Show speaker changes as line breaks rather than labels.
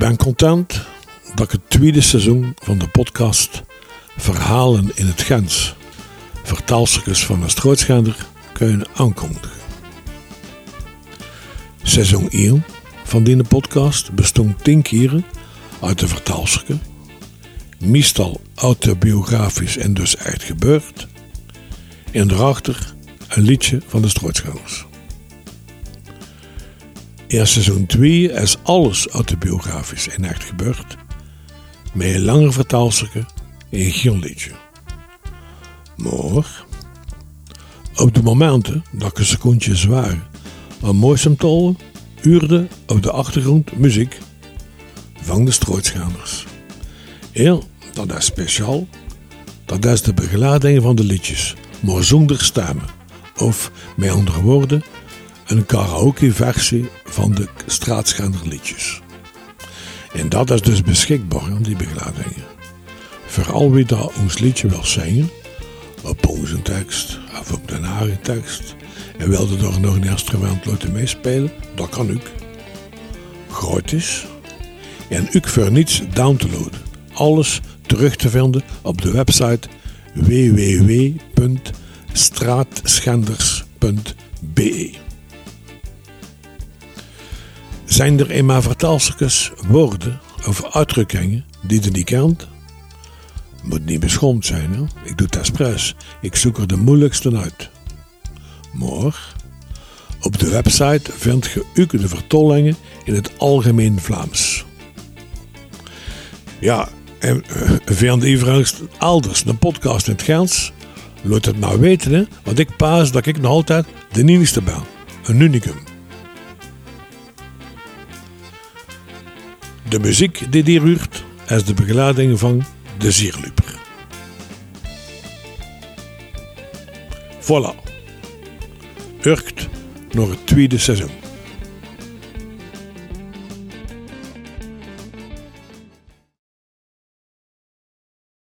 ben content dat ik het tweede seizoen van de podcast Verhalen in het Gens, vertaalstukjes van een strootschender, kunnen aankondigen. Seizoen 1 van deze podcast bestond 10 keren uit de vertaalstukken, meestal autobiografisch en dus echt gebeurd, en daarachter een liedje van de strootschenders. In seizoen 2 is alles autobiografisch en echt gebeurd, met een langer vertaalstukje en geen liedje. Maar op de momenten dat een secondje zwaar aan mooisem uurde op de achtergrond muziek van de strootschanders. Ja, dat is speciaal. Dat is de begeleiding van de liedjes, maar zonder stemmen. Of met andere woorden, een karaoke-versie van de straatschanderliedjes. En dat is dus beschikbaar, die begeleidingen. Vooral wie daar ons liedje wil zingen, op onze tekst of op de nare tekst, en wilde er nog een instrument laten meespelen, dat kan ook. Gratis. En ook voor niets down te loaden. Alles terug te vinden op de website www.straatschenders.be. Zijn er in mijn vertaalstukjes woorden of uitdrukkingen die je niet kent? Moet niet beschomd zijn, hè? ik doe het expres. Ik zoek er de moeilijkste uit. Maar op de website vind je ook de vertollingen in het algemeen Vlaams. Ja, en uh, vind je elders een podcast in het Gens? Laat het nou weten, want ik paas dat ik nog altijd de nieuwste ben. Een unicum. De muziek die hier huurt is de begeleiding van de Zierluper. Voilà. Urkt naar het tweede seizoen.